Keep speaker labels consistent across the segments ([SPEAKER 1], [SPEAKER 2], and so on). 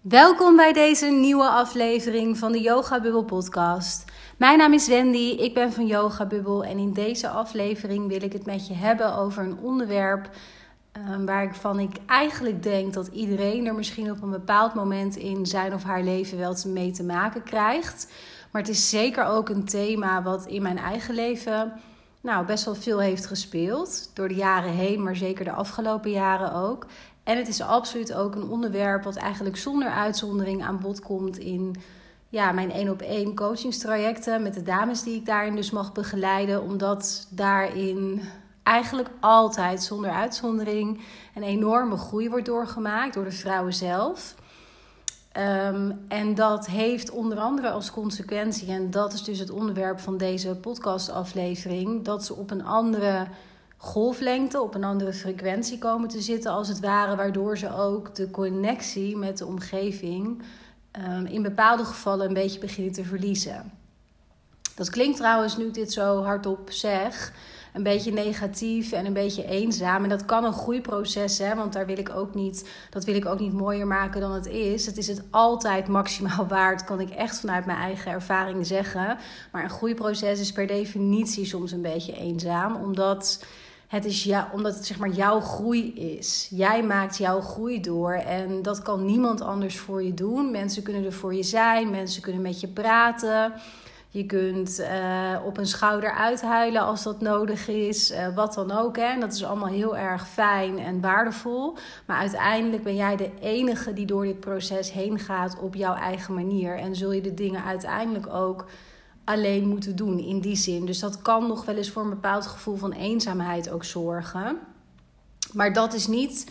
[SPEAKER 1] Welkom bij deze nieuwe aflevering van de Yoga Bubble podcast. Mijn naam is Wendy, ik ben van Yoga Bubble en in deze aflevering wil ik het met je hebben over een onderwerp um, waarvan ik eigenlijk denk dat iedereen er misschien op een bepaald moment in zijn of haar leven wel mee te maken krijgt. Maar het is zeker ook een thema wat in mijn eigen leven nou, best wel veel heeft gespeeld. Door de jaren heen, maar zeker de afgelopen jaren ook. En het is absoluut ook een onderwerp wat eigenlijk zonder uitzondering aan bod komt in ja, mijn één op één coachingstrajecten met de dames die ik daarin dus mag begeleiden. Omdat daarin eigenlijk altijd zonder uitzondering een enorme groei wordt doorgemaakt door de vrouwen zelf. Ehm, en dat heeft onder andere als consequentie, en dat is dus het onderwerp van deze podcastaflevering, dat ze op een andere golflengte, op een andere frequentie komen te zitten, als het ware, waardoor ze ook de connectie met de omgeving um, in bepaalde gevallen een beetje beginnen te verliezen. Dat klinkt trouwens, nu ik dit zo hardop zeg, een beetje negatief en een beetje eenzaam. En dat kan een groeiproces zijn, want daar wil ik ook niet, dat wil ik ook niet mooier maken dan het is. Het is het altijd maximaal waard, kan ik echt vanuit mijn eigen ervaring zeggen. Maar een groeiproces is per definitie soms een beetje eenzaam, omdat het is ja, omdat het zeg maar jouw groei is. Jij maakt jouw groei door en dat kan niemand anders voor je doen. Mensen kunnen er voor je zijn, mensen kunnen met je praten. Je kunt uh, op een schouder uithuilen als dat nodig is, uh, wat dan ook. Hè. En dat is allemaal heel erg fijn en waardevol. Maar uiteindelijk ben jij de enige die door dit proces heen gaat op jouw eigen manier. En zul je de dingen uiteindelijk ook alleen moeten doen in die zin. Dus dat kan nog wel eens voor een bepaald gevoel van eenzaamheid ook zorgen. Maar dat is niet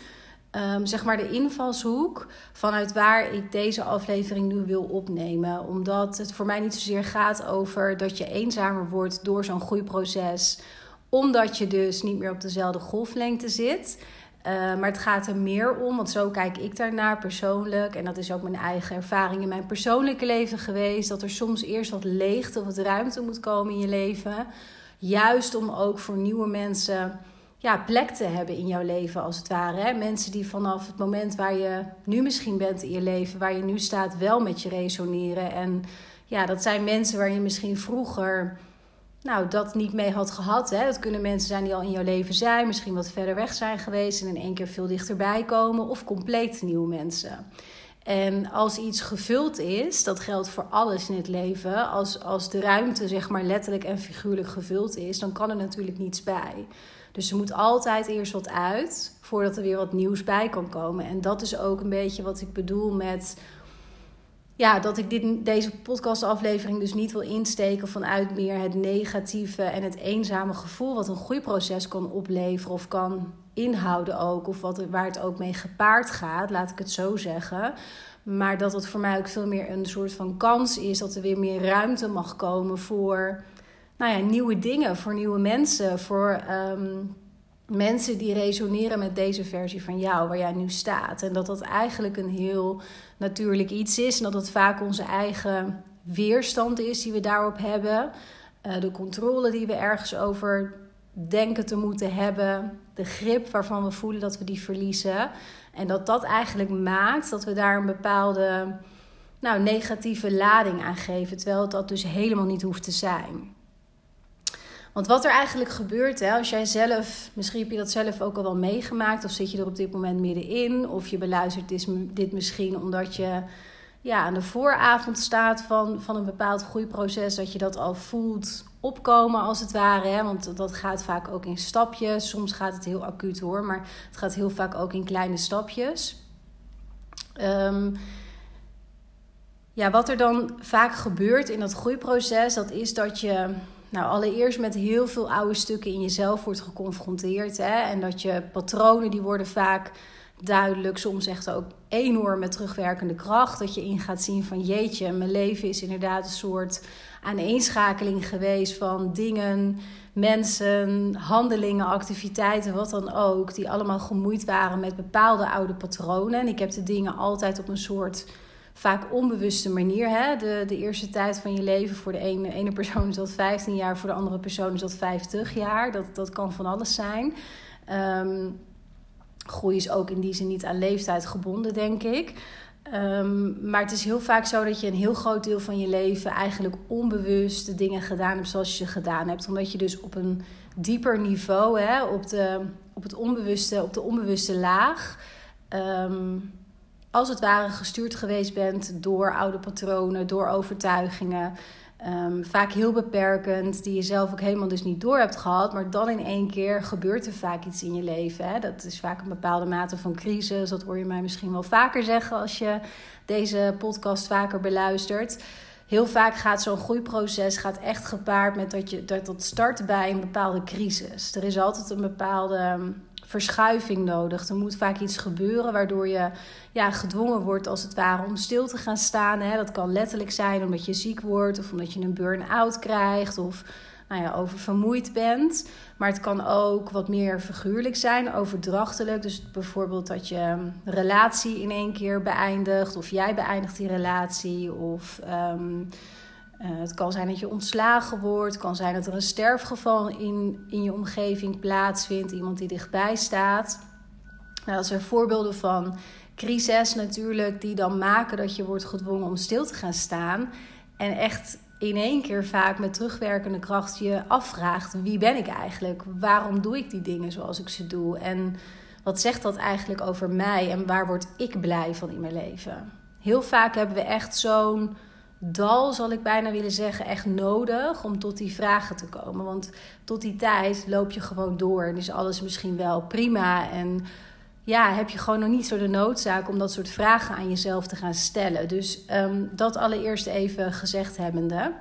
[SPEAKER 1] um, zeg maar de invalshoek vanuit waar ik deze aflevering nu wil opnemen. Omdat het voor mij niet zozeer gaat over dat je eenzamer wordt door zo'n groeiproces. Omdat je dus niet meer op dezelfde golflengte zit. Uh, maar het gaat er meer om, want zo kijk ik daarnaar persoonlijk. En dat is ook mijn eigen ervaring in mijn persoonlijke leven geweest. Dat er soms eerst wat leegte of wat ruimte moet komen in je leven. Juist om ook voor nieuwe mensen ja, plek te hebben in jouw leven, als het ware. Hè? Mensen die vanaf het moment waar je nu misschien bent in je leven, waar je nu staat, wel met je resoneren. En ja, dat zijn mensen waar je misschien vroeger nou, dat niet mee had gehad. Hè? Dat kunnen mensen zijn die al in jouw leven zijn, misschien wat verder weg zijn geweest en in één keer veel dichterbij komen, of compleet nieuwe mensen. En als iets gevuld is, dat geldt voor alles in het leven, als, als de ruimte zeg maar letterlijk en figuurlijk gevuld is, dan kan er natuurlijk niets bij. Dus er moet altijd eerst wat uit voordat er weer wat nieuws bij kan komen. En dat is ook een beetje wat ik bedoel met. Ja, dat ik dit, deze podcastaflevering dus niet wil insteken vanuit meer het negatieve en het eenzame gevoel wat een groeiproces kan opleveren of kan inhouden ook. Of wat, waar het ook mee gepaard gaat, laat ik het zo zeggen. Maar dat het voor mij ook veel meer een soort van kans is dat er weer meer ruimte mag komen voor nou ja, nieuwe dingen, voor nieuwe mensen, voor ehm, mensen die resoneren met deze versie van jou, waar jij nu staat. En dat dat eigenlijk een heel natuurlijk iets is en dat het vaak onze eigen weerstand is die we daarop hebben. Uh, de controle die we ergens over denken te moeten hebben, de grip waarvan we voelen dat we die verliezen. En dat dat eigenlijk maakt dat we daar een bepaalde nou, negatieve lading aan geven, terwijl dat dus helemaal niet hoeft te zijn. Want wat er eigenlijk gebeurt, hè, als jij zelf, misschien heb je dat zelf ook al wel meegemaakt, of zit je er op dit moment middenin, of je beluistert dit, misschien omdat je ja, aan de vooravond staat van, van een bepaald groeiproces, dat je dat al voelt opkomen als het ware. Hè? Want dat gaat vaak ook in stapjes. Soms gaat het heel acuut hoor, maar het gaat heel vaak ook in kleine stapjes. Um, ja, wat er dan vaak gebeurt in dat groeiproces, dat is dat je nou, allereerst met heel veel oude stukken in jezelf wordt geconfronteerd. Hè? En dat je patronen, die worden vaak duidelijk. Soms echt ook enorm met terugwerkende kracht. Dat je in gaat zien van jeetje, mijn leven is inderdaad een soort aaneenschakeling geweest van dingen, mensen, handelingen, activiteiten, wat dan ook. Die allemaal gemoeid waren met bepaalde oude patronen. En ik heb de dingen altijd op een soort vaak onbewuste manier. Hè? De, de eerste tijd van je leven voor de ene, ene persoon is dat 15 jaar, voor de andere persoon is dat 50 jaar. Dat, dat kan van alles zijn. Um, groei is ook in die zin niet aan leeftijd gebonden, denk ik. Ehm, maar het is heel vaak zo dat je een heel groot deel van je leven eigenlijk onbewust de dingen gedaan hebt zoals je ze gedaan hebt. Omdat je dus op een dieper niveau, hè, op, de, op, het onbewuste, op de onbewuste laag, ehm, als het ware gestuurd geweest bent door oude patronen, door overtuigingen. Ehm, vaak heel beperkend, die je zelf ook helemaal dus niet door hebt gehad. Maar dan in één keer gebeurt er vaak iets in je leven. Hè? Dat is vaak een bepaalde mate van crisis. Dat hoor je mij misschien wel vaker zeggen als je deze podcast vaker beluistert. Heel vaak gaat zo'n groeiproces gaat echt gepaard met dat, je, dat dat start bij een bepaalde crisis. Er is altijd een bepaalde verschuiving nodig. Er moet vaak iets gebeuren waardoor je ja, gedwongen wordt als het ware om stil te gaan staan. Hè. Dat kan letterlijk zijn omdat je ziek wordt of omdat je een burn-out krijgt of nou ja, oververmoeid bent. Maar het kan ook wat meer figuurlijk zijn, overdrachtelijk. Dus bijvoorbeeld dat je relatie in één keer beëindigt of jij beëindigt die relatie of... Ehm, uh, het kan zijn dat je ontslagen wordt. Het kan zijn dat er een sterfgeval in, in je omgeving plaatsvindt. Iemand die dichtbij staat. Nou, dat zijn voorbeelden van crises natuurlijk. Die dan maken dat je wordt gedwongen om stil te gaan staan. En echt in één keer vaak met terugwerkende kracht je afvraagt: wie ben ik eigenlijk? Waarom doe ik die dingen zoals ik ze doe? En wat zegt dat eigenlijk over mij? En waar word ik blij van in mijn leven? Heel vaak hebben we echt zo'n dal, zal ik bijna willen zeggen, echt nodig om tot die vragen te komen. Want tot die tijd loop je gewoon door en is alles misschien wel prima. En ja, heb je gewoon nog niet zo de noodzaak om dat soort vragen aan jezelf te gaan stellen. Dus ehm, dat allereerst even gezegd hebbende.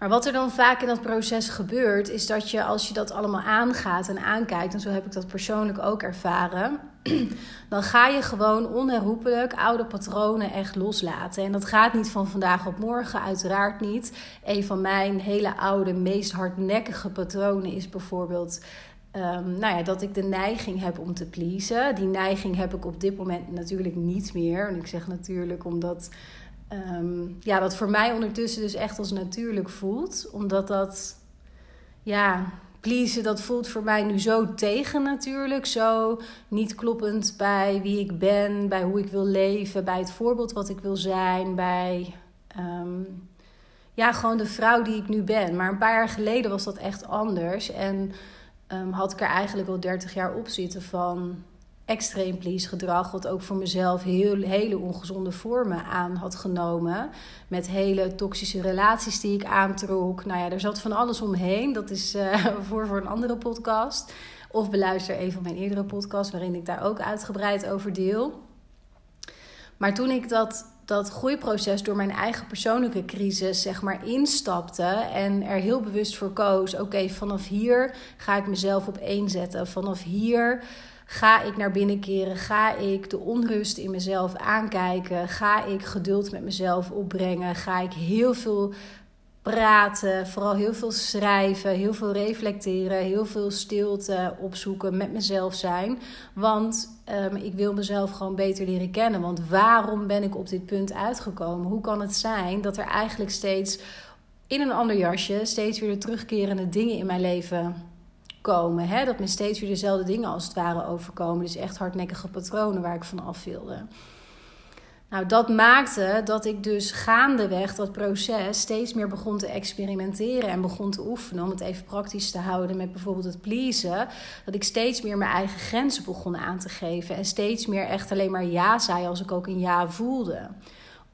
[SPEAKER 1] Maar wat er dan vaak in dat proces gebeurt, is dat je als je dat allemaal aangaat en aankijkt, en zo heb ik dat persoonlijk ook ervaren, dan ga je gewoon onherroepelijk oude patronen echt loslaten. En dat gaat niet van vandaag op morgen, uiteraard niet. Een van mijn hele oude, meest hardnekkige patronen is bijvoorbeeld. Um, nou ja, dat ik de neiging heb om te pleasen. Die neiging heb ik op dit moment natuurlijk niet meer. En ik zeg natuurlijk omdat um, ja, dat voor mij ondertussen dus echt als natuurlijk voelt. Omdat dat, ja, pleasen, dat voelt voor mij nu zo tegen natuurlijk. Zo niet kloppend bij wie ik ben, bij hoe ik wil leven, bij het voorbeeld wat ik wil zijn, bij um, ja, gewoon de vrouw die ik nu ben. Maar een paar jaar geleden was dat echt anders. En um, had ik er eigenlijk al 30 jaar op zitten van extreem please gedrag, wat ook voor mezelf heel, hele ongezonde vormen aan had genomen. Met hele toxische relaties die ik aantrok. Nou ja, er zat van alles omheen. Dat is uh, voor, voor een andere podcast. Of beluister een van mijn eerdere podcasts, waarin ik daar ook uitgebreid over deel. Maar toen ik dat, dat groeiproces door mijn eigen persoonlijke crisis, zeg maar, instapte en er heel bewust voor koos: oké, vanaf hier ga ik mezelf op één zetten. Vanaf hier Ga ik naar binnen keren? Ga ik de onrust in mezelf aankijken? Ga ik geduld met mezelf opbrengen? Ga ik heel veel praten, vooral heel veel schrijven, heel veel reflecteren, heel veel stilte opzoeken, met mezelf zijn. Want um, ik wil mezelf gewoon beter leren kennen. Want waarom ben ik op dit punt uitgekomen? Hoe kan het zijn dat er eigenlijk steeds in een ander jasje steeds weer de terugkerende dingen in mijn leven komen. Hè? Dat me steeds weer dezelfde dingen als het ware overkomen. Dus echt hardnekkige patronen waar ik van af wilde. Nou, dat maakte dat ik dus gaandeweg dat proces steeds meer begon te experimenteren en begon te oefenen. Om het even praktisch te houden met bijvoorbeeld het pleasen. Dat ik steeds meer mijn eigen grenzen begon aan te geven. En steeds meer echt alleen maar ja zei als ik ook een ja voelde.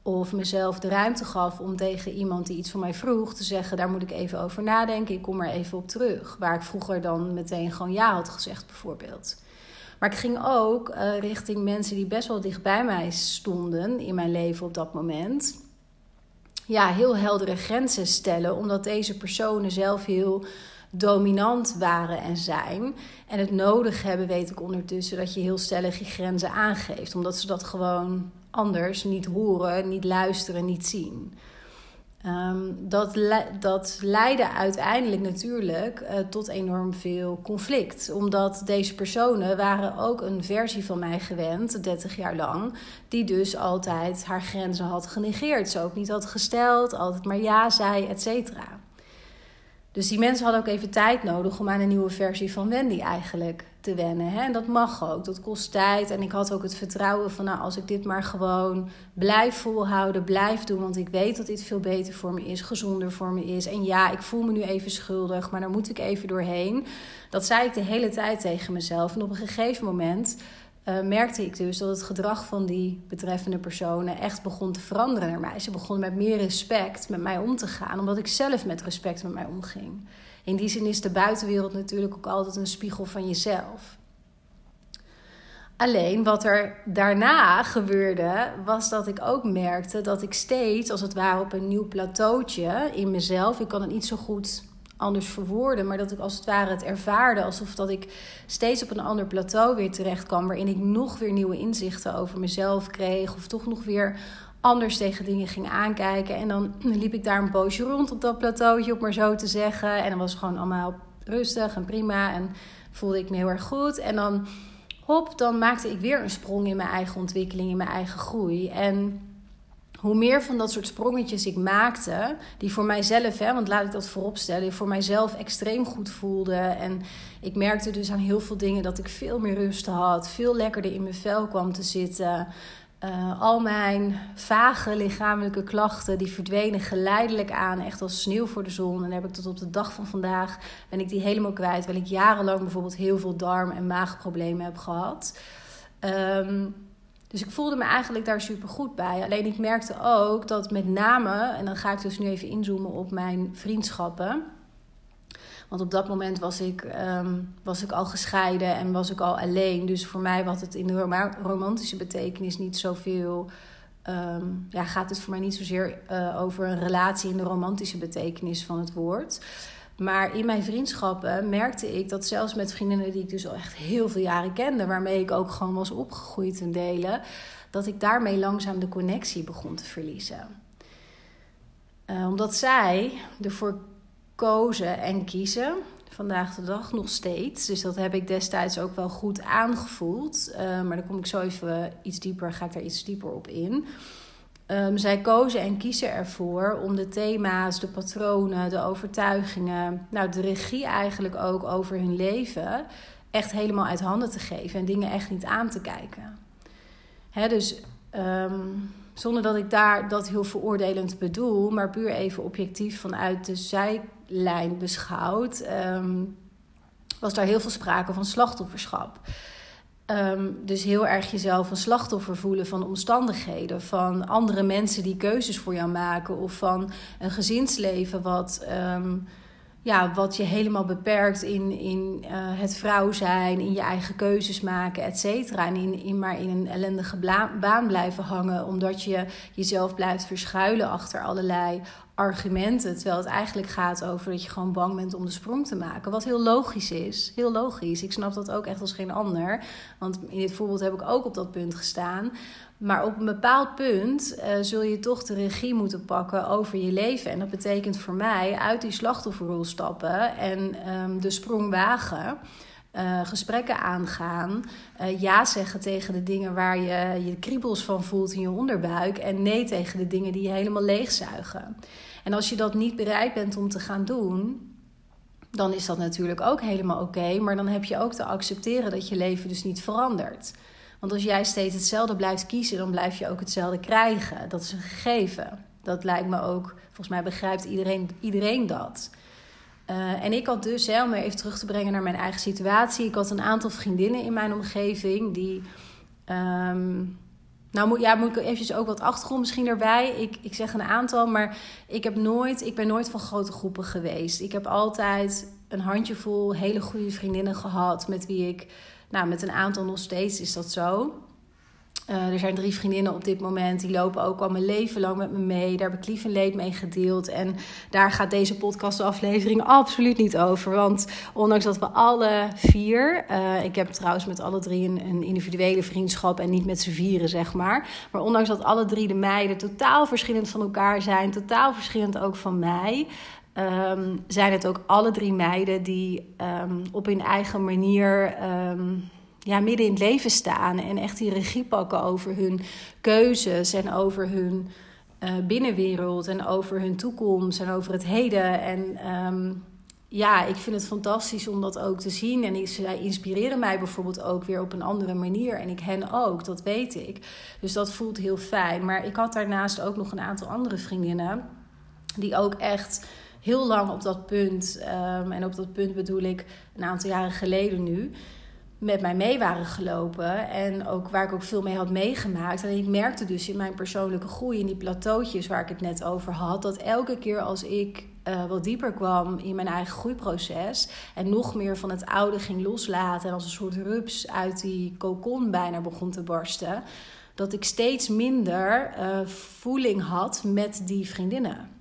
[SPEAKER 1] Of mezelf de ruimte gaf om tegen iemand die iets van mij vroeg te zeggen: daar moet ik even over nadenken, ik kom er even op terug. Waar ik vroeger dan meteen gewoon ja had gezegd, bijvoorbeeld. Maar ik ging ook uh, richting mensen die best wel dicht bij mij stonden in mijn leven op dat moment. Ja, heel heldere grenzen stellen, omdat deze personen zelf heel dominant waren en zijn. En het nodig hebben, weet ik ondertussen, dat je heel stellig je grenzen aangeeft. Omdat ze dat gewoon anders niet horen, niet luisteren, niet zien. Um, dat, dat leidde uiteindelijk natuurlijk uh, tot enorm veel conflict. Omdat deze personen waren ook een versie van mij gewend, 30 jaar lang, die dus altijd haar grenzen had genegeerd. Ze ook niet had gesteld, altijd maar ja zei, et cetera. Dus die mensen hadden ook even tijd nodig om aan een nieuwe versie van Wendy eigenlijk te wennen. Hè? En dat mag ook, dat kost tijd. En ik had ook het vertrouwen van, nou, als ik dit maar gewoon blijf volhouden, blijf doen, want ik weet dat dit veel beter voor me is, gezonder voor me is. En ja, ik voel me nu even schuldig, maar daar moet ik even doorheen. Dat zei ik de hele tijd tegen mezelf. En op een gegeven moment uh, merkte ik dus dat het gedrag van die betreffende personen echt begon te veranderen naar mij. Ze begonnen met meer respect met mij om te gaan, omdat ik zelf met respect met mij omging. In die zin is de buitenwereld natuurlijk ook altijd een spiegel van jezelf. Alleen wat er daarna gebeurde, was dat ik ook merkte dat ik steeds, als het ware, op een nieuw plateautje in mezelf, ik kan het niet zo goed anders verwoorden, maar dat ik als het ware het ervaarde alsof dat ik steeds op een ander plateau weer terecht kwam, waarin ik nog weer nieuwe inzichten over mezelf kreeg, of toch nog weer anders tegen dingen ging aankijken. En dan liep ik daar een poosje rond op dat plateautje, om maar zo te zeggen. En dan was gewoon allemaal rustig en prima en voelde ik me heel erg goed. En dan, hop, dan maakte ik weer een sprong in mijn eigen ontwikkeling, in mijn eigen groei. En hoe meer van dat soort sprongetjes ik maakte, die voor mijzelf, hè, want laat ik dat vooropstellen, voor mijzelf extreem goed voelde. En ik merkte dus aan heel veel dingen dat ik veel meer rust had, veel lekkerder in mijn vel kwam te zitten. Uh, al mijn vage lichamelijke klachten die verdwenen geleidelijk aan, echt als sneeuw voor de zon. En heb ik tot op de dag van vandaag ben ik die helemaal kwijt. Terwijl ik jarenlang bijvoorbeeld heel veel darm- en maagproblemen heb gehad. Um, dus ik voelde me eigenlijk daar super goed bij. Alleen ik merkte ook dat met name, en dan ga ik dus nu even inzoomen op mijn vriendschappen. Want op dat moment was ik, ehm, was ik al gescheiden en was ik al alleen. Dus voor mij was het in de romantische betekenis niet zoveel. Um, ja, gaat het voor mij niet zozeer uh, over een relatie in de romantische betekenis van het woord. Maar in mijn vriendschappen merkte ik dat zelfs met vriendinnen die ik dus al echt heel veel jaren kende, waarmee ik ook gewoon was opgegroeid ten delen, dat ik daarmee langzaam de connectie begon te verliezen. Uh, omdat zij ervoor kozen en kiezen, vandaag de dag nog steeds. Dus dat heb ik destijds ook wel goed aangevoeld. Uh, maar dan kom ik zo even iets dieper, ga ik daar iets dieper op in Um, zij kozen en kiezen ervoor om de thema's, de patronen, de overtuigingen, nou de regie eigenlijk ook over hun leven echt helemaal uit handen te geven en dingen echt niet aan te kijken. Hè, dus um, zonder dat ik daar dat heel veroordelend bedoel, maar puur even objectief vanuit de zijlijn beschouwd, um, was daar heel veel sprake van slachtofferschap. Um, dus heel erg jezelf een slachtoffer voelen van omstandigheden, van andere mensen die keuzes voor jou maken, of van een gezinsleven wat, um, ja, wat je helemaal beperkt in, in uh, het vrouw zijn, in je eigen keuzes maken, et cetera. En in, in maar in een ellendige baan blijven hangen, omdat je jezelf blijft verschuilen achter allerlei argumenten. Terwijl het eigenlijk gaat over dat je gewoon bang bent om de sprong te maken. Wat heel logisch is. Heel logisch. Ik snap dat ook echt als geen ander. Want in dit voorbeeld heb ik ook op dat punt gestaan. Maar op een bepaald punt uh, zul je toch de regie moeten pakken over je leven. En dat betekent voor mij uit die slachtofferrol stappen en um, de sprong wagen. Uh, gesprekken aangaan. Uh, ja zeggen tegen de dingen waar je je kriebels van voelt in je onderbuik. En nee tegen de dingen die je helemaal leegzuigen. En als je dat niet bereid bent om te gaan doen, dan is dat natuurlijk ook helemaal oké. maar dan heb je ook te accepteren dat je leven dus niet verandert. Want als jij steeds hetzelfde blijft kiezen, dan blijf je ook hetzelfde krijgen. Dat is een gegeven. Dat lijkt me ook, volgens mij begrijpt iedereen, iedereen dat. Uh, en ik had dus, hè, om even terug te brengen naar mijn eigen situatie, ik had een aantal vriendinnen in mijn omgeving die. Um, nou, moet, ja, moet ik eventjes ook wat achtergrond misschien erbij. Ik, ik zeg een aantal, maar ik, heb nooit, ik ben nooit van grote groepen geweest. Ik heb altijd een handjevol hele goede vriendinnen gehad met wie ik, nou, met een aantal nog steeds is dat zo. Uh, er zijn drie vriendinnen op dit moment, die lopen ook al mijn leven lang met me mee. Daar heb ik lief leed mee gedeeld. En daar gaat deze podcastaflevering absoluut niet over. Want ondanks dat we alle vier, uh, ik heb trouwens met alle drie een, individuele vriendschap en niet met z'n vieren, zeg maar. Maar ondanks dat alle drie de meiden totaal verschillend van elkaar zijn, totaal verschillend ook van mij. Um, zijn het ook alle drie meiden die um, op hun eigen manier. Um, ja, midden in het leven staan en echt die regie pakken over hun keuzes en over hun uh, binnenwereld en over hun toekomst en over het heden. En um, ja, ik vind het fantastisch om dat ook te zien. En zij inspireren mij bijvoorbeeld ook weer op een andere manier. En ik hen ook, dat weet ik. Dus dat voelt heel fijn. Maar ik had daarnaast ook nog een aantal andere vriendinnen. Die ook echt heel lang op dat punt, um, en op dat punt bedoel ik een aantal jaren geleden nu, met mij mee waren gelopen. En ook waar ik ook veel mee had meegemaakt. En ik merkte dus in mijn persoonlijke groei, in die plateautjes waar ik het net over had, dat elke keer als ik uh, wat dieper kwam in mijn eigen groeiproces. En nog meer van het oude ging loslaten. En als een soort rups uit die kokon bijna begon te barsten. Dat ik steeds minder uh, voeling had met die vriendinnen.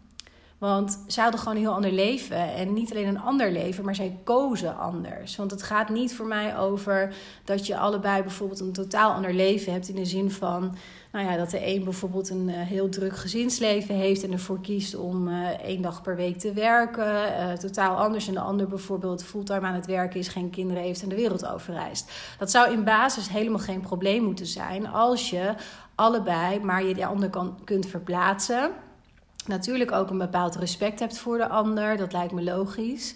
[SPEAKER 1] Want zij hadden gewoon een heel ander leven. En niet alleen een ander leven, maar zij kozen anders. Want het gaat niet voor mij over dat je allebei bijvoorbeeld een totaal ander leven hebt. In de zin van nou ja, dat de een bijvoorbeeld een uh, heel druk gezinsleven heeft en ervoor kiest om uh, één dag per week te werken. Uh, totaal anders. En de ander bijvoorbeeld fulltime aan het werken is, geen kinderen heeft en de wereld overreist. Dat zou in basis helemaal geen probleem moeten zijn als je allebei maar je de ander kan, kunt verplaatsen. Natuurlijk ook een bepaald respect hebt voor de ander, dat lijkt me logisch.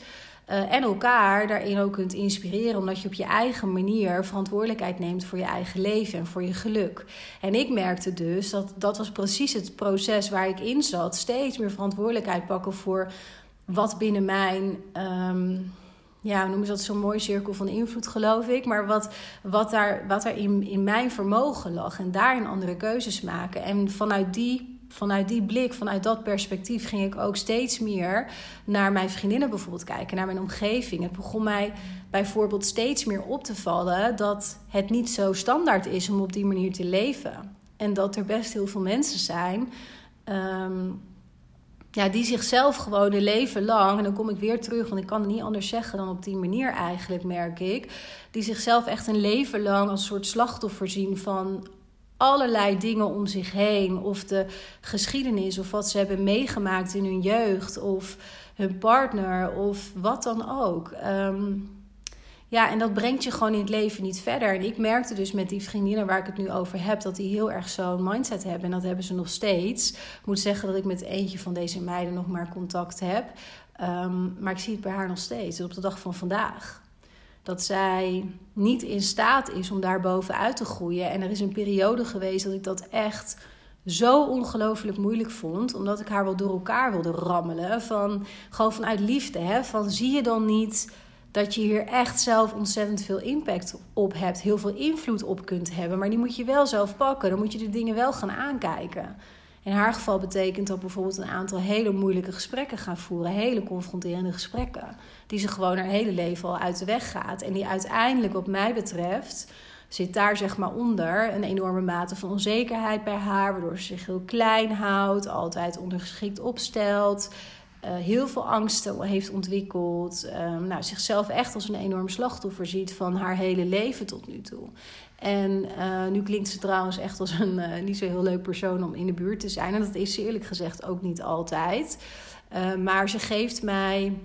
[SPEAKER 1] Uh, en elkaar daarin ook kunt inspireren, omdat je op je eigen manier verantwoordelijkheid neemt voor je eigen leven en voor je geluk. En ik merkte dus dat dat was precies het proces waar ik in zat. Steeds meer verantwoordelijkheid pakken voor wat binnen mijn. Um, ja, noemen ze dat zo'n mooi cirkel van invloed, geloof ik. Maar wat, wat daar, wat daar in, in mijn vermogen lag. En daarin andere keuzes maken. En vanuit die vanuit die blik, vanuit dat perspectief, ging ik ook steeds meer naar mijn vriendinnen bijvoorbeeld kijken, naar mijn omgeving. Het begon mij bijvoorbeeld steeds meer op te vallen dat het niet zo standaard is om op die manier te leven. En dat er best heel veel mensen zijn. Ehm, ja, die zichzelf gewoon een leven lang, en dan kom ik weer terug, want ik kan het niet anders zeggen dan op die manier eigenlijk, merk ik. Die zichzelf echt een leven lang als soort slachtoffer zien van allerlei dingen om zich heen. Of de geschiedenis, of wat ze hebben meegemaakt in hun jeugd, of hun partner, of wat dan ook. Ehm, ja, en dat brengt je gewoon in het leven niet verder. En ik merkte dus met die vriendinnen waar ik het nu over heb, dat die heel erg zo'n mindset hebben. En dat hebben ze nog steeds. Ik moet zeggen dat ik met eentje van deze meiden nog maar contact heb. Ehm, maar ik zie het bij haar nog steeds. Op de dag van vandaag dat zij niet in staat is om daar bovenuit te groeien. En er is een periode geweest dat ik dat echt zo ongelooflijk moeilijk vond. Omdat ik haar wel door elkaar wilde rammelen. Van, gewoon vanuit liefde. Hè? Van zie je dan niet dat je hier echt zelf ontzettend veel impact op hebt. Heel veel invloed op kunt hebben. Maar die moet je wel zelf pakken. Dan moet je de dingen wel gaan aankijken. In haar geval betekent dat bijvoorbeeld een aantal hele moeilijke gesprekken gaan voeren, hele confronterende gesprekken, die ze gewoon haar hele leven al uit de weg gaat en die uiteindelijk, wat mij betreft, zit daar zeg maar onder een enorme mate van onzekerheid bij haar, waardoor ze zich heel klein houdt, altijd ondergeschikt opstelt. Uh, heel veel angsten heeft ontwikkeld. Uh, nou, zichzelf echt als een enorm slachtoffer ziet van haar hele leven tot nu toe. En uh, nu klinkt ze trouwens echt als een uh, niet zo heel leuk persoon om in de buurt te zijn. En dat is ze eerlijk gezegd ook niet altijd. Maar ze geeft mij,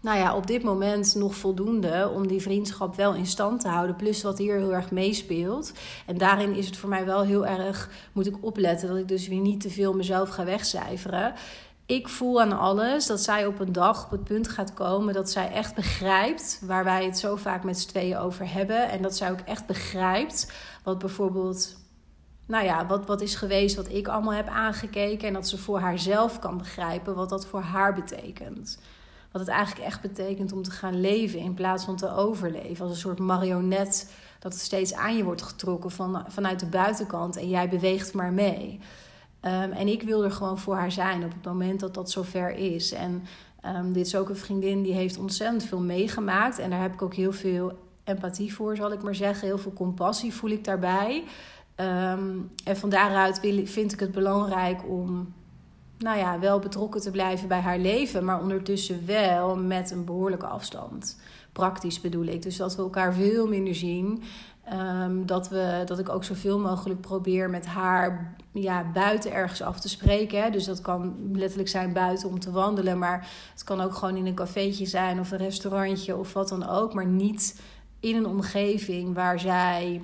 [SPEAKER 1] nou ja, op dit moment nog voldoende om die vriendschap wel in stand te houden. Plus wat hier heel erg meespeelt. En daarin is het voor mij wel heel erg, moet ik opletten, dat ik dus weer niet te veel mezelf ga wegcijferen ik voel aan alles dat zij op een dag op het punt gaat komen dat zij echt begrijpt waar wij het zo vaak met z'n tweeën over hebben. En dat zij ook echt begrijpt wat bijvoorbeeld, nou ja, wat, wat is geweest, wat ik allemaal heb aangekeken. En dat ze voor haarzelf kan begrijpen wat dat voor haar betekent. Wat het eigenlijk echt betekent om te gaan leven in plaats van te overleven. Als een soort marionet dat steeds aan je wordt getrokken van, vanuit de buitenkant en jij beweegt maar mee. Um, en ik wil er gewoon voor haar zijn op het moment dat dat zover is. En um, dit is ook een vriendin die heeft ontzettend veel meegemaakt. En daar heb ik ook heel veel empathie voor, zal ik maar zeggen. Heel veel compassie voel ik daarbij. Um, en van daaruit wil, vind ik het belangrijk om nou ja, wel betrokken te blijven bij haar leven, maar ondertussen wel met een behoorlijke afstand. Praktisch bedoel ik. Dus dat we elkaar veel minder zien. Um, dat, we, dat ik ook zoveel mogelijk probeer met haar ja, buiten ergens af te spreken. Hè. Dus dat kan letterlijk zijn buiten om te wandelen. Maar het kan ook gewoon in een cafeetje zijn of een restaurantje of wat dan ook. Maar niet in een omgeving waar zij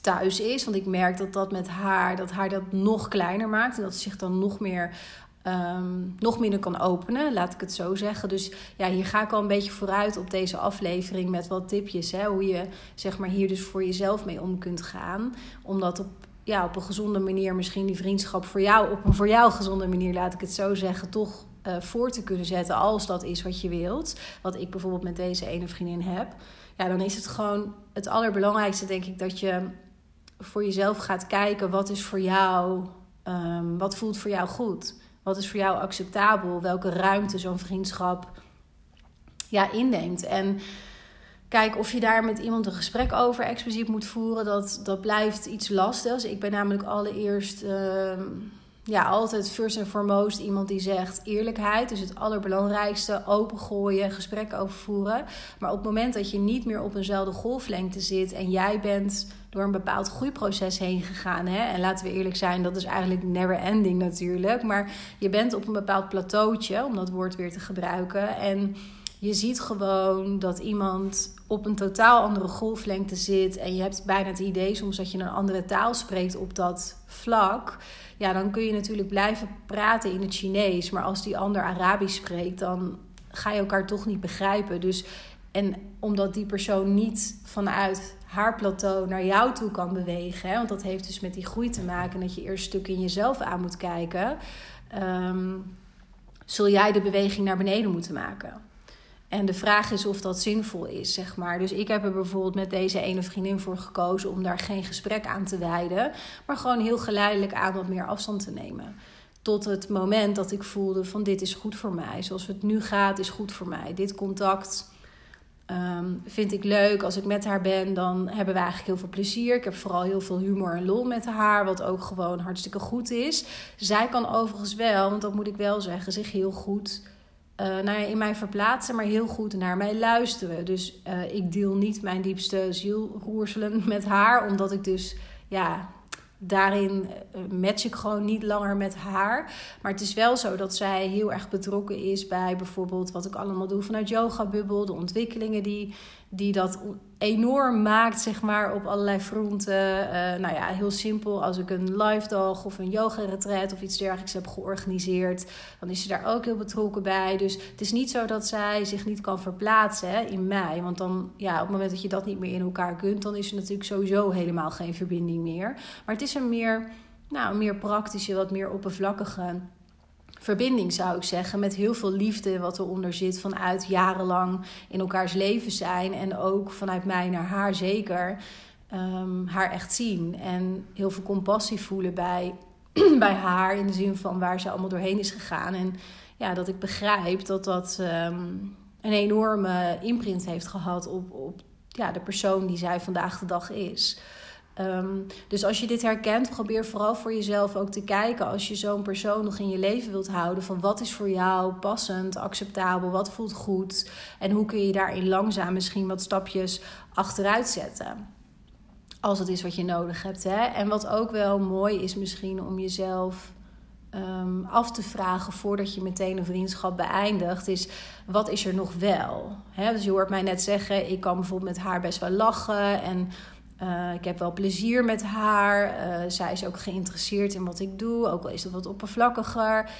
[SPEAKER 1] thuis is. Want ik merk dat dat met haar, dat haar dat nog kleiner maakt. En dat ze zich dan nog meer ehm, nog minder kan openen, laat ik het zo zeggen. Dus ja, hier ga ik al een beetje vooruit op deze aflevering met wat tipjes. Hè, hoe je zeg maar, hier dus voor jezelf mee om kunt gaan. Omdat op, ja, op een gezonde manier misschien die vriendschap voor jou, op een voor jou gezonde manier, laat ik het zo zeggen, toch uh, voor te kunnen zetten als dat is wat je wilt. Wat ik bijvoorbeeld met deze ene vriendin heb. Ja, dan is het gewoon het allerbelangrijkste, denk ik, dat je voor jezelf gaat kijken wat is voor jou, um, wat voelt voor jou goed. Wat is voor jou acceptabel? Welke ruimte zo'n vriendschap ja, inneemt. En kijk of je daar met iemand een gesprek over expliciet moet voeren. Dat, dat blijft iets lastigs. Ik ben namelijk allereerst. Uh, ja, altijd first and foremost iemand die zegt eerlijkheid is het allerbelangrijkste. Opengooien, gesprekken over voeren. Maar op het moment dat je niet meer op eenzelfde golflengte zit en jij bent door een bepaald groeiproces heen gegaan. Hè? En laten we eerlijk zijn, dat is eigenlijk never ending natuurlijk. Maar je bent op een bepaald plateautje, om dat woord weer te gebruiken. En je ziet gewoon dat iemand op een totaal andere golflengte zit. En je hebt bijna het idee soms dat je een andere taal spreekt op dat vlak. Ja, dan kun je natuurlijk blijven praten in het Chinees. Maar als die ander Arabisch spreekt, dan ga je elkaar toch niet begrijpen. Dus, en omdat die persoon niet vanuit haar plateau naar jou toe kan bewegen. Hè, want dat heeft dus met die groei te maken. Dat je eerst stuk in jezelf aan moet kijken. Um, zul jij de beweging naar beneden moeten maken. En de vraag is of dat zinvol is, zeg maar. Dus ik heb er bijvoorbeeld met deze ene vriendin voor gekozen om daar geen gesprek aan te wijden, maar gewoon heel geleidelijk aan wat meer afstand te nemen. Tot het moment dat ik voelde van dit is goed voor mij. Zoals het nu gaat is goed voor mij. Dit contact ehm, vind ik leuk. Als ik met haar ben, dan hebben we eigenlijk heel veel plezier. Ik heb vooral heel veel humor en lol met haar, wat ook gewoon hartstikke goed is. Zij kan overigens wel, want dat moet ik wel zeggen, zich heel goed uh, nou ja, in mij verplaatsen, maar heel goed naar mij luisteren. Dus uh, ik deel niet mijn diepste zielroerselen met haar, omdat ik dus ja, daarin uh, match ik gewoon niet langer met haar. Maar het is wel zo dat zij heel erg betrokken is bij bijvoorbeeld wat ik allemaal doe vanuit Yoga Bubble, de ontwikkelingen die, die dat enorm maakt, zeg maar, op allerlei fronten. Uh, nou ja, heel simpel. Als ik een live dag of een yoga-retreat of iets dergelijks heb georganiseerd, dan is ze daar ook heel betrokken bij. Dus het is niet zo dat zij zich niet kan verplaatsen in mij. Want dan, ja, op het moment dat je dat niet meer in elkaar kunt, dan is er natuurlijk sowieso helemaal geen verbinding meer. Maar het is een meer, nou, een meer praktische, wat meer oppervlakkige verbinding, zou ik zeggen. Met heel veel liefde wat eronder zit vanuit jarenlang in elkaars leven zijn. En ook vanuit mij naar haar zeker. Um, haar echt zien. En heel veel compassie voelen bij, bij haar. In de zin van waar ze allemaal doorheen is gegaan. En ja, dat ik begrijp dat dat um, een enorme imprint heeft gehad op, op ja, de persoon die zij vandaag de dag is. Um, dus als je dit herkent, probeer vooral voor jezelf ook te kijken als je zo'n persoon nog in je leven wilt houden. Van wat is voor jou passend, acceptabel, wat voelt goed. En hoe kun je daarin langzaam misschien wat stapjes achteruit zetten. Als het is wat je nodig hebt. Hè? En wat ook wel mooi is misschien om jezelf um, af te vragen voordat je meteen een vriendschap beëindigt, is wat is er nog wel? Hè? Dus je hoort mij net zeggen, ik kan bijvoorbeeld met haar best wel lachen en uh, ik heb wel plezier met haar. Uh, zij is ook geïnteresseerd in wat ik doe, ook al is dat wat oppervlakkiger.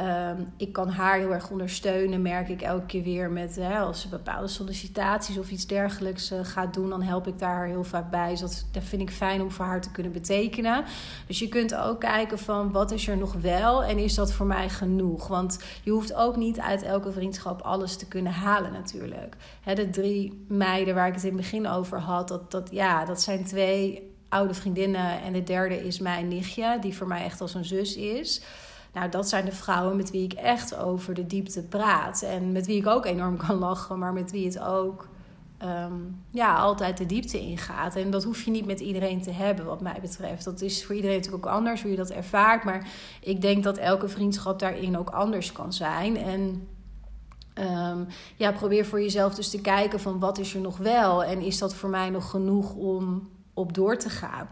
[SPEAKER 1] Um, ik kan haar heel erg ondersteunen, merk ik elke keer weer met als ze bepaalde sollicitaties of iets dergelijks uh, gaat doen, dan help ik daar heel vaak bij. Dus dat, dat vind ik fijn om voor haar te kunnen betekenen. Dus je kunt ook kijken van wat is er nog wel en is dat voor mij genoeg? Want je hoeft ook niet uit elke vriendschap alles te kunnen halen natuurlijk. Hè, de drie meiden waar ik het in het begin over had, dat, dat, ja, dat zijn twee oude vriendinnen en de derde is mijn nichtje, die voor mij echt als een zus is. Nou, dat zijn de vrouwen met wie ik echt over de diepte praat. En met wie ik ook enorm kan lachen, maar met wie het ook um, ja, altijd de diepte ingaat. En dat hoef je niet met iedereen te hebben, wat mij betreft. Dat is voor iedereen natuurlijk ook anders hoe je dat ervaart. Maar ik denk dat elke vriendschap daarin ook anders kan zijn. En um, ja, probeer voor jezelf dus te kijken van wat is er nog wel en is dat voor mij nog genoeg om op door te gaan.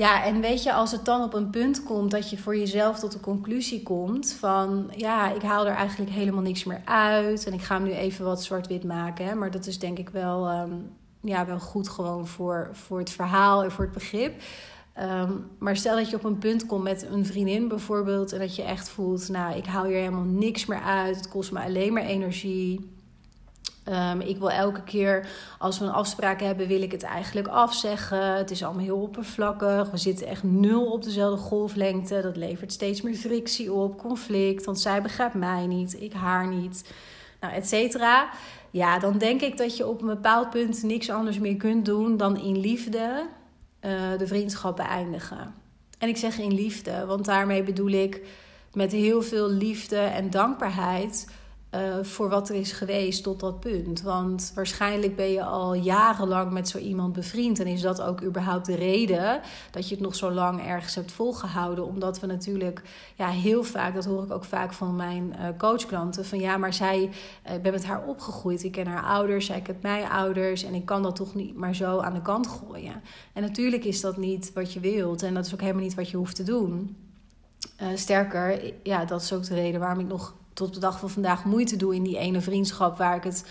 [SPEAKER 1] Ja, en weet je, als het dan op een punt komt dat je voor jezelf tot de conclusie komt van ja, ik haal er eigenlijk helemaal niks meer uit en ik ga hem nu even wat zwart-wit maken. Hè, maar dat is denk ik wel, um, ja, wel goed gewoon voor, voor het verhaal en voor het begrip. Ehm, maar stel dat je op een punt komt met een vriendin bijvoorbeeld en dat je echt voelt, nou, ik haal hier helemaal niks meer uit, het kost me alleen maar energie. Ehm, ik wil elke keer als we een afspraak hebben, wil ik het eigenlijk afzeggen. Het is allemaal heel oppervlakkig. We zitten echt nul op dezelfde golflengte. Dat levert steeds meer frictie op, conflict. Want zij begrijpt mij niet, ik haar niet. Nou, et cetera. Ja, dan denk ik dat je op een bepaald punt niks anders meer kunt doen dan in liefde uh, de vriendschap beëindigen. En ik zeg in liefde, want daarmee bedoel ik met heel veel liefde en dankbaarheid uh, voor wat er is geweest tot dat punt. Want waarschijnlijk ben je al jarenlang met zo iemand bevriend. En is dat ook überhaupt de reden dat je het nog zo lang ergens hebt volgehouden? Omdat we natuurlijk ja, heel vaak, dat hoor ik ook vaak van mijn uh, coachklanten: van ja, maar zij, uh, ik ben met haar opgegroeid. Ik ken haar ouders, zij kent mijn ouders. En ik kan dat toch niet maar zo aan de kant gooien. En natuurlijk is dat niet wat je wilt. En dat is ook helemaal niet wat je hoeft te doen. sterker, ja, dat is ook de reden waarom ik nog tot de dag van vandaag moeite doe in die ene vriendschap waar ik het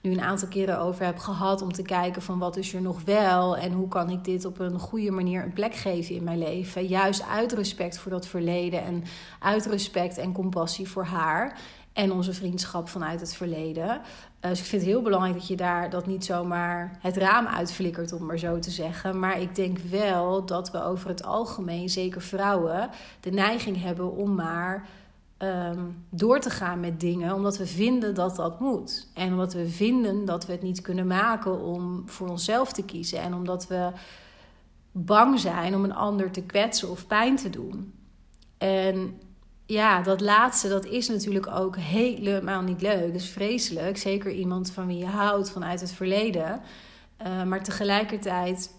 [SPEAKER 1] nu een aantal keren over heb gehad om te kijken van wat is er nog wel en hoe kan ik dit op een goede manier een plek geven in mijn leven. Juist uit respect voor dat verleden en uit respect en compassie voor haar en onze vriendschap vanuit het verleden. Uh, dus ik vind het heel belangrijk dat je daar dat niet zomaar het raam uitflikkert, om maar zo te zeggen. Maar ik denk wel dat we over het algemeen, zeker vrouwen, de neiging hebben om maar um, door te gaan met dingen, omdat we vinden dat dat moet. En omdat we vinden dat we het niet kunnen maken om voor onszelf te kiezen. En omdat we bang zijn om een ander te kwetsen of pijn te doen. En ja, dat laatste, dat is natuurlijk ook helemaal niet leuk. Dat is vreselijk. Zeker iemand van wie je houdt vanuit het verleden. Uh, maar tegelijkertijd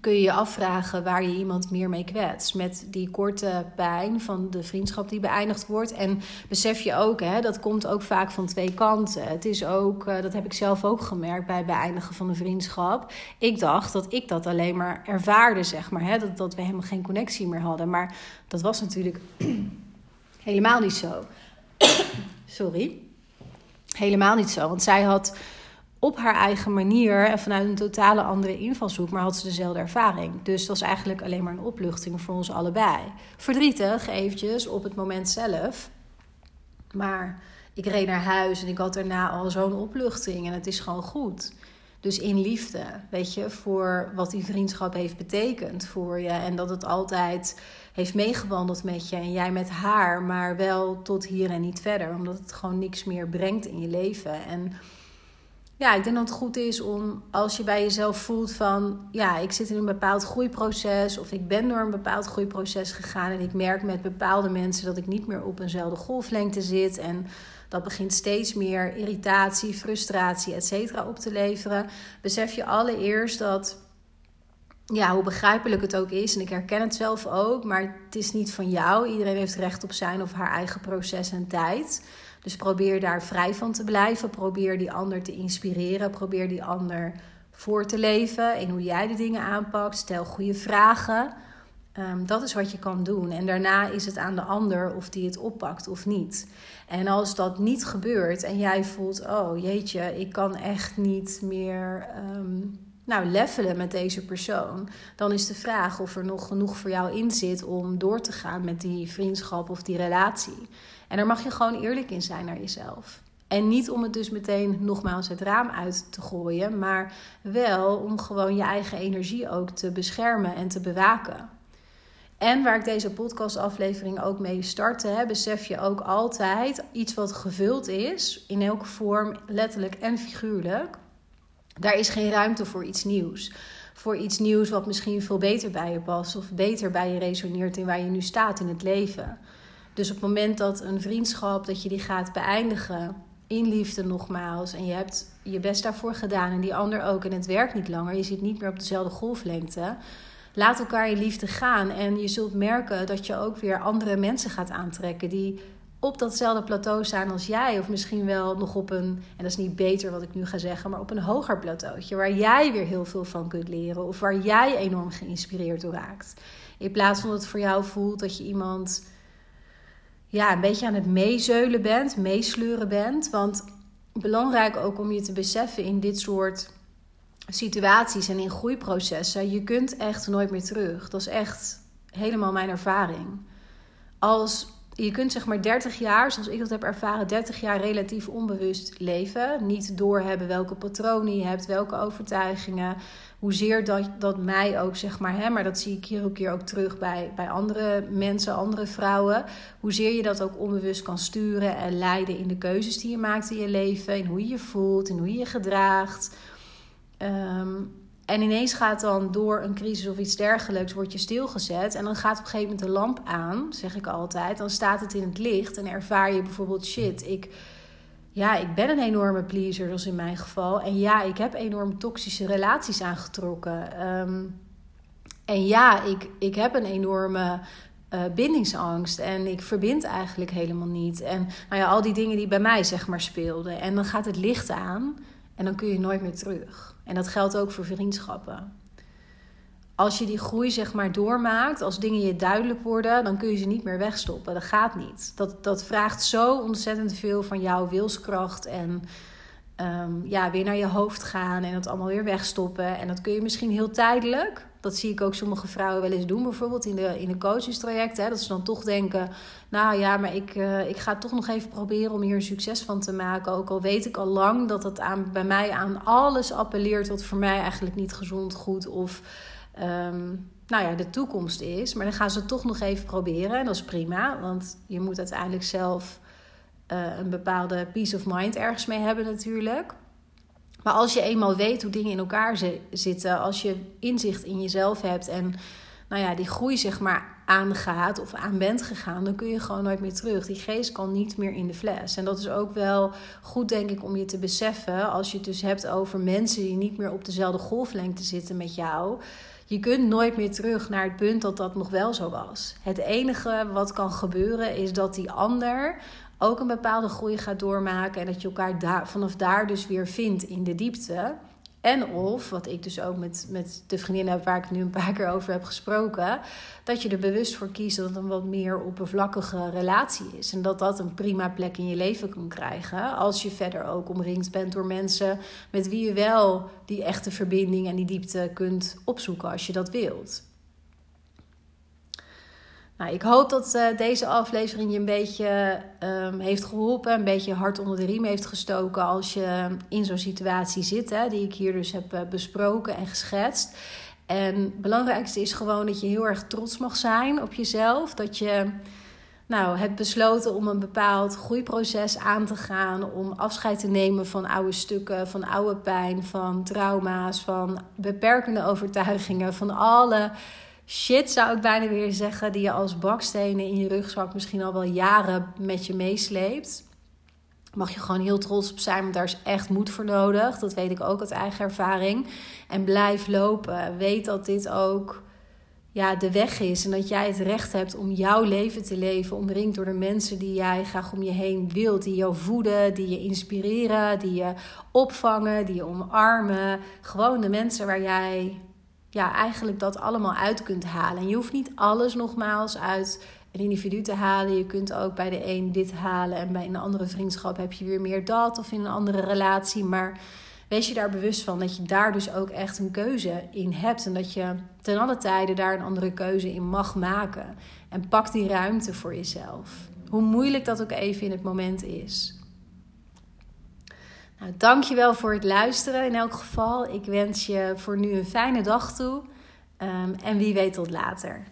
[SPEAKER 1] kun je je afvragen waar je iemand meer mee kwetst. Met die korte pijn van de vriendschap die beëindigd wordt. En besef je ook, hè, dat komt ook vaak van twee kanten. Het is ook, eh, dat heb ik zelf ook gemerkt bij het beëindigen van de vriendschap. Ik dacht dat ik dat alleen maar ervaarde, zeg maar. Hè, dat, dat we helemaal geen connectie meer hadden. Maar dat was natuurlijk helemaal niet zo. Sorry. Helemaal niet zo. Want zij had op haar eigen manier en vanuit een totale andere invalshoek, maar had ze dezelfde ervaring. Dus dat was eigenlijk alleen maar een opluchting voor ons allebei. Verdrietig eventjes op het moment zelf, maar ik reed naar huis en ik had daarna al zo'n opluchting en het is gewoon goed. Dus in liefde, weet je, voor wat die vriendschap heeft betekend voor je. En dat het altijd heeft meegewandeld met je en jij met haar, maar wel tot hier en niet verder. Omdat het gewoon niks meer brengt in je leven. En ja, ik denk dat het goed is om als je bij jezelf voelt van ja, ik zit in een bepaald groeiproces of ik ben door een bepaald groeiproces gegaan en ik merk met bepaalde mensen dat ik niet meer op eenzelfde golflengte zit en dat begint steeds meer irritatie, frustratie, et cetera op te leveren. Besef je allereerst dat ja, hoe begrijpelijk het ook is, en ik herken het zelf ook, maar het is niet van jou. Iedereen heeft recht op zijn of haar eigen proces en tijd. Dus probeer daar vrij van te blijven. Probeer die ander te inspireren. Probeer die ander voor te leven in hoe jij de dingen aanpakt. Stel goede vragen. Um, dat is wat je kan doen. En daarna is het aan de ander of die het oppakt of niet. En als dat niet gebeurt en jij voelt: oh jeetje, ik kan echt niet meer. Um, nou, levelen met deze persoon, dan is de vraag of er nog genoeg voor jou in zit om door te gaan met die vriendschap of die relatie. En daar mag je gewoon eerlijk in zijn naar jezelf. En niet om het dus meteen nogmaals het raam uit te gooien, maar wel om gewoon je eigen energie ook te beschermen en te bewaken. En waar ik deze podcastaflevering ook mee startte, hè, besef je ook altijd iets wat gevuld is, in elke vorm, letterlijk en figuurlijk. Daar is geen ruimte voor iets nieuws. Voor iets nieuws wat misschien veel beter bij je past of beter bij je resoneert in waar je nu staat in het leven. Dus op het moment dat een vriendschap, dat je die gaat beëindigen in liefde nogmaals. En je hebt je best daarvoor gedaan en die ander ook. En het werkt niet langer. Je zit niet meer op dezelfde golflengte. Laat elkaar in liefde gaan. En je zult merken dat je ook weer andere mensen gaat aantrekken. Die op datzelfde plateau staan als jij. Of misschien wel nog op een, en dat is niet beter wat ik nu ga zeggen, maar op een hoger plateautje. Waar jij weer heel veel van kunt leren. Of waar jij enorm geïnspireerd door raakt. In plaats van dat het voor jou voelt dat je iemand ja, een beetje aan het meezeulen bent, meesleuren bent. Want belangrijk ook om je te beseffen in dit soort situaties en in groeiprocessen, je kunt echt nooit meer terug. Dat is echt helemaal mijn ervaring. Als je kunt zeg maar 30 jaar, zoals ik dat heb ervaren, 30 jaar relatief onbewust leven. Niet doorhebben welke patronen je hebt, welke overtuigingen. Hoezeer dat, dat mij ook, zeg maar, hè, maar dat zie ik hier ook keer ook terug bij, bij andere mensen, andere vrouwen. Hoezeer je dat ook onbewust kan sturen en leiden in de keuzes die je maakt in je leven. In hoe je je voelt, in hoe je je gedraagt. Um, en ineens gaat dan door een crisis of iets dergelijks, word je stilgezet. En dan gaat op een gegeven moment de lamp aan, zeg ik altijd. Dan staat het in het licht en ervaar je bijvoorbeeld shit. Ik, ja, ik ben een enorme pleaser, zoals in mijn geval. En ja, ik heb enorm toxische relaties aangetrokken. Ehm, en ja, ik, ik heb een enorme uh, bindingsangst. En ik verbind eigenlijk helemaal niet. En nou ja, al die dingen die bij mij zeg maar speelden. En dan gaat het licht aan en dan kun je nooit meer terug. En dat geldt ook voor vriendschappen. Als je die groei zeg maar doormaakt, als dingen je duidelijk worden, dan kun je ze niet meer wegstoppen. Dat gaat niet. Dat, dat vraagt zo ontzettend veel van jouw wilskracht en um, ja, weer naar je hoofd gaan en dat allemaal weer wegstoppen. En dat kun je misschien heel tijdelijk. Dat zie ik ook sommige vrouwen wel eens doen, bijvoorbeeld in de, in de coachingstraject. dat ze dan toch denken, nou ja, maar ik, uh, ik ga toch nog even proberen om hier een succes van te maken. Ook al weet ik al lang dat het aan, bij mij aan alles appelleert wat voor mij eigenlijk niet gezond, goed of um, nou ja, de toekomst is. Maar dan gaan ze toch nog even proberen en dat is prima. Want je moet uiteindelijk zelf uh, een bepaalde peace of mind ergens mee hebben natuurlijk. Maar als je eenmaal weet hoe dingen in elkaar zitten, als je inzicht in jezelf hebt en nou ja, die groei zeg maar aangaat of aan bent gegaan, dan kun je gewoon nooit meer terug. Die geest kan niet meer in de fles. En dat is ook wel goed, denk ik, om je te beseffen als je het dus hebt over mensen die niet meer op dezelfde golflengte zitten met jou. Je kunt nooit meer terug naar het punt dat dat nog wel zo was. Het enige wat kan gebeuren is dat die ander ook een bepaalde groei gaat doormaken. En dat je elkaar daar, vanaf daar dus weer vindt in de diepte. En of, wat ik dus ook met, met de vriendinnen heb waar ik nu een paar keer over heb gesproken, dat je er bewust voor kiest dat het een wat meer oppervlakkige relatie is. En dat dat een prima plek in je leven kan krijgen. Als je verder ook omringd bent door mensen met wie je wel die echte verbinding en die diepte kunt opzoeken als je dat wilt. Nou, ik hoop dat uh, deze aflevering je een beetje um, heeft geholpen, een beetje hard onder de riem heeft gestoken als je in zo'n situatie zit, hè, die ik hier dus heb uh, besproken en geschetst. En het belangrijkste is gewoon dat je heel erg trots mag zijn op jezelf. Dat je nou, hebt besloten om een bepaald groeiproces aan te gaan. Om afscheid te nemen van oude stukken, van oude pijn, van trauma's, van beperkende overtuigingen, van alle shit, zou ik bijna weer zeggen, die je als bakstenen in je rugzak misschien al wel jaren met je meesleept. Mag je gewoon heel trots op zijn, want daar is echt moed voor nodig. Dat weet ik ook uit eigen ervaring. En blijf lopen. Weet dat dit ook ja, de weg is. En dat jij het recht hebt om jouw leven te leven. Omringd door de mensen die jij graag om je heen wilt. Die jou voeden, die je inspireren, die je opvangen, die je omarmen. Gewoon de mensen waar jij ja, eigenlijk dat allemaal uit kunt halen. En je hoeft niet alles nogmaals uit een individu te halen. Je kunt ook bij de een dit halen en bij een andere vriendschap heb je weer meer dat of in een andere relatie. Maar wees je daar bewust van dat je daar dus ook echt een keuze in hebt. En dat je ten alle tijde daar een andere keuze in mag maken. En pak die ruimte voor jezelf. Hoe moeilijk dat ook even in het moment is. Nou, dankjewel voor het luisteren in elk geval. Ik wens je voor nu een fijne dag toe. Um, en wie weet tot later.